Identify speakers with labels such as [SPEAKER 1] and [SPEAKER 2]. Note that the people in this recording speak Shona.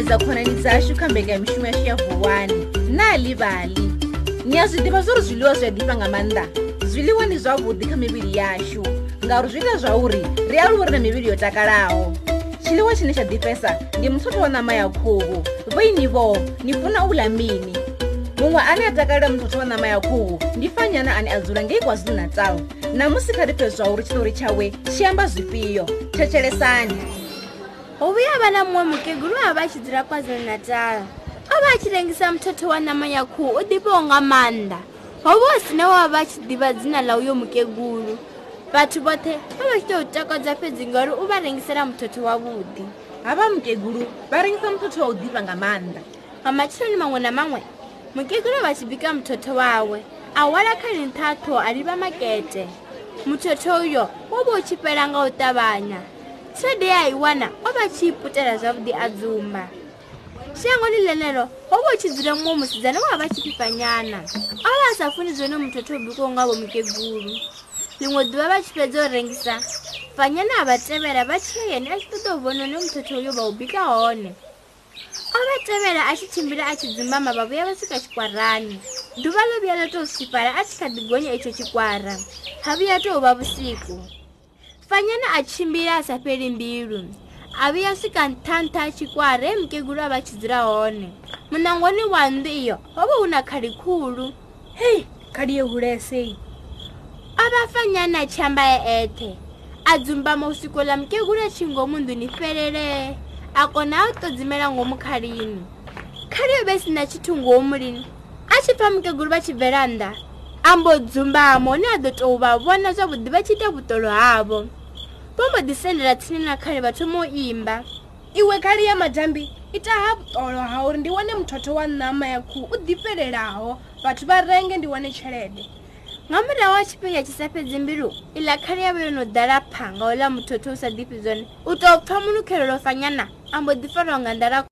[SPEAKER 1] edza khonani dzashu kha mbekanyamushumo yashu ya vuwani na livali ni ya zwi ḓivha zwori zwiḽiwa zwi a ḓifha nga maanḓa zwiḽiwa ndi zwavhuḓi kha mivhili yashu ngauri zwi ita zwauri ri aluwa ri na mivhili yo takalaho tshiḽiwa tshine tsha ḓifesa ndi muthotho wa ṋama ya khuhu vhoini vho ni funa u ḽa mini muṅwe ane a takalela muthotho wa ṋama ya khuhu ndi fanyana ane a dzula ngei kwa zulu natal na musi kha ri fhe zwauri tshitori tshawe tshi amba zwifhio thetshelesani
[SPEAKER 2] hovuya va na mumwe mukeguru ava achidzira kwazulu-natala ava achirengisa mutoto wa nama ya khuhu u divawo nga maanda hovo sina wava va achidiva dzina la uyo mukeguru vathu vothe va va xito u takadza fedzi ngauri u va rengisela muthotho wavuti
[SPEAKER 1] hava mukeguru va rengisa muthotho wa u diva nga maanda
[SPEAKER 2] mamatshiloni man'we na man'we mukeguru ava xi vika muthotho wawe a hwala khalinthatho ari va makete muthotho uyo wo va u chipelanga u tavanya tshelede ya i wana o vha tshi iputela zwavhuḓi a dzumba shango ni ḽenelo ho vha u tshi dzula muwe musidzana wa vha tshipifanyana o vha a sa funi zwone muthu tho bikwa nga vho mukegulu ḽiṅwe ḓuvha vha tshi fhedza u rengisa fanyana a vha tevhela vha tshiya yene a tshi ṱoḓa u vhona ne muthetho uyo vha u bika hone o vha tevhela a tshi tshimbila a tshi dzumbama vha vhuya vha swika tshikwarani ḓuvha ḽo vhuya ḽa tou swifhala a tshi kha ḓi gonya itsho tshikwara ha vhuya tou vha vhusiku fanyana a tshimbila a sa fheli mbilu a vhuya swika nthantha tshikwara mukegulu a vha tshi dzula hone munangoni wa nnḓu iyo ho vha hu na khali khulu
[SPEAKER 1] hei khali ye hulesei
[SPEAKER 2] o vha fanyana a tshiamba ya ethe a dzumbama u swiko ḽa mukegulu a tshi ngomu nnḓuni fhelele a kona a u ṱodzimela ngomu khalini khali yo vha i si na tshithu ngomulini a tshi pfa mukegulu vha tshi bvela nnḓa ambo dzumbama hune a ḓo tou vha vhona zwavhuḓi vha tshi ita vhuṱolo havo vo mbo ḓisendela tsini na khale vha thoma u imba
[SPEAKER 1] iwe khali ya madambi ita ha vhuṱolo ha uri ndi wane muthotho wa ṋama ya khuhu u ḓifhelelaho vhathu vha renge ndi wane tshelede
[SPEAKER 2] nga murahu wa tshifhinga tshi sa fhedzi mbilu iḽa khali yavha yo no ḓala phanga uḽa muthotho u sa ḓifhi zwone u tou pfha munukhelelo fanyana a mbo ḓifarwa nga ndala